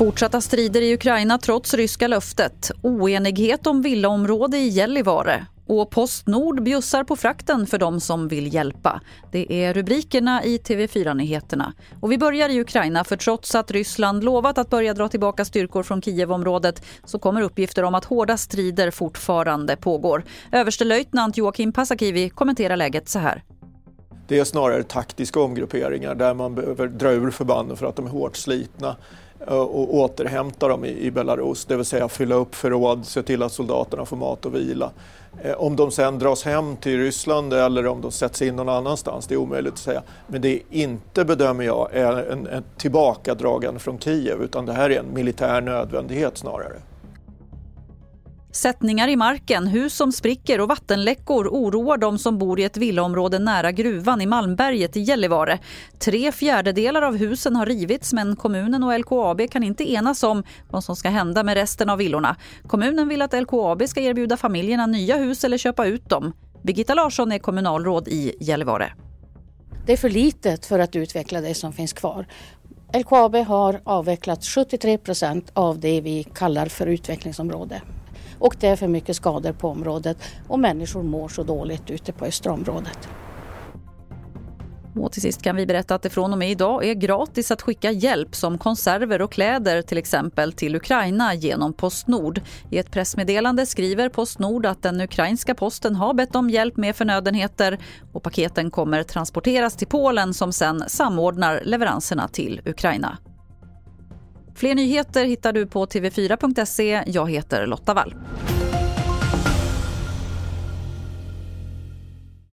Fortsatta strider i Ukraina trots ryska löftet. Oenighet om villaområde i Gällivare. Och Postnord bjussar på frakten för de som vill hjälpa. Det är rubrikerna i TV4-nyheterna. Och vi börjar i Ukraina för trots att Ryssland lovat att börja dra tillbaka styrkor från Kievområdet så kommer uppgifter om att hårda strider fortfarande pågår. Överstelöjtnant Joakim Pasakivi kommenterar läget så här. Det är snarare taktiska omgrupperingar där man behöver dra ur förbanden för att de är hårt slitna. Eh, och återhämta dem i Belarus, det vill säga fylla upp förråd, se till att soldaterna får mat och vila. Eh, om de sen dras hem till Ryssland eller om de sätts in någon annanstans, det är omöjligt att säga. Men det är inte, bedömer jag, en, en tillbakadragande från Kiev utan det här är en militär nödvändighet snarare. Sättningar i marken, hus som spricker och vattenläckor oroar de som bor i ett villaområde nära gruvan i Malmberget i Gällivare. Tre fjärdedelar av husen har rivits men kommunen och LKAB kan inte enas om vad som ska hända med resten av villorna. Kommunen vill att LKAB ska erbjuda familjerna nya hus eller köpa ut dem. Birgitta Larsson är kommunalråd i Gällivare. Det är för litet för att utveckla det som finns kvar. LKAB har avvecklat 73 procent av det vi kallar för utvecklingsområde och det är för mycket skador på området och människor mår så dåligt ute på östra området. Och till sist kan vi berätta att det från och med idag är gratis att skicka hjälp som konserver och kläder till exempel till Ukraina genom Postnord. I ett pressmeddelande skriver Postnord att den ukrainska posten har bett om hjälp med förnödenheter och paketen kommer transporteras till Polen som sen samordnar leveranserna till Ukraina. Fler nyheter hittar du på tv4.se. Jag heter Lotta Wall.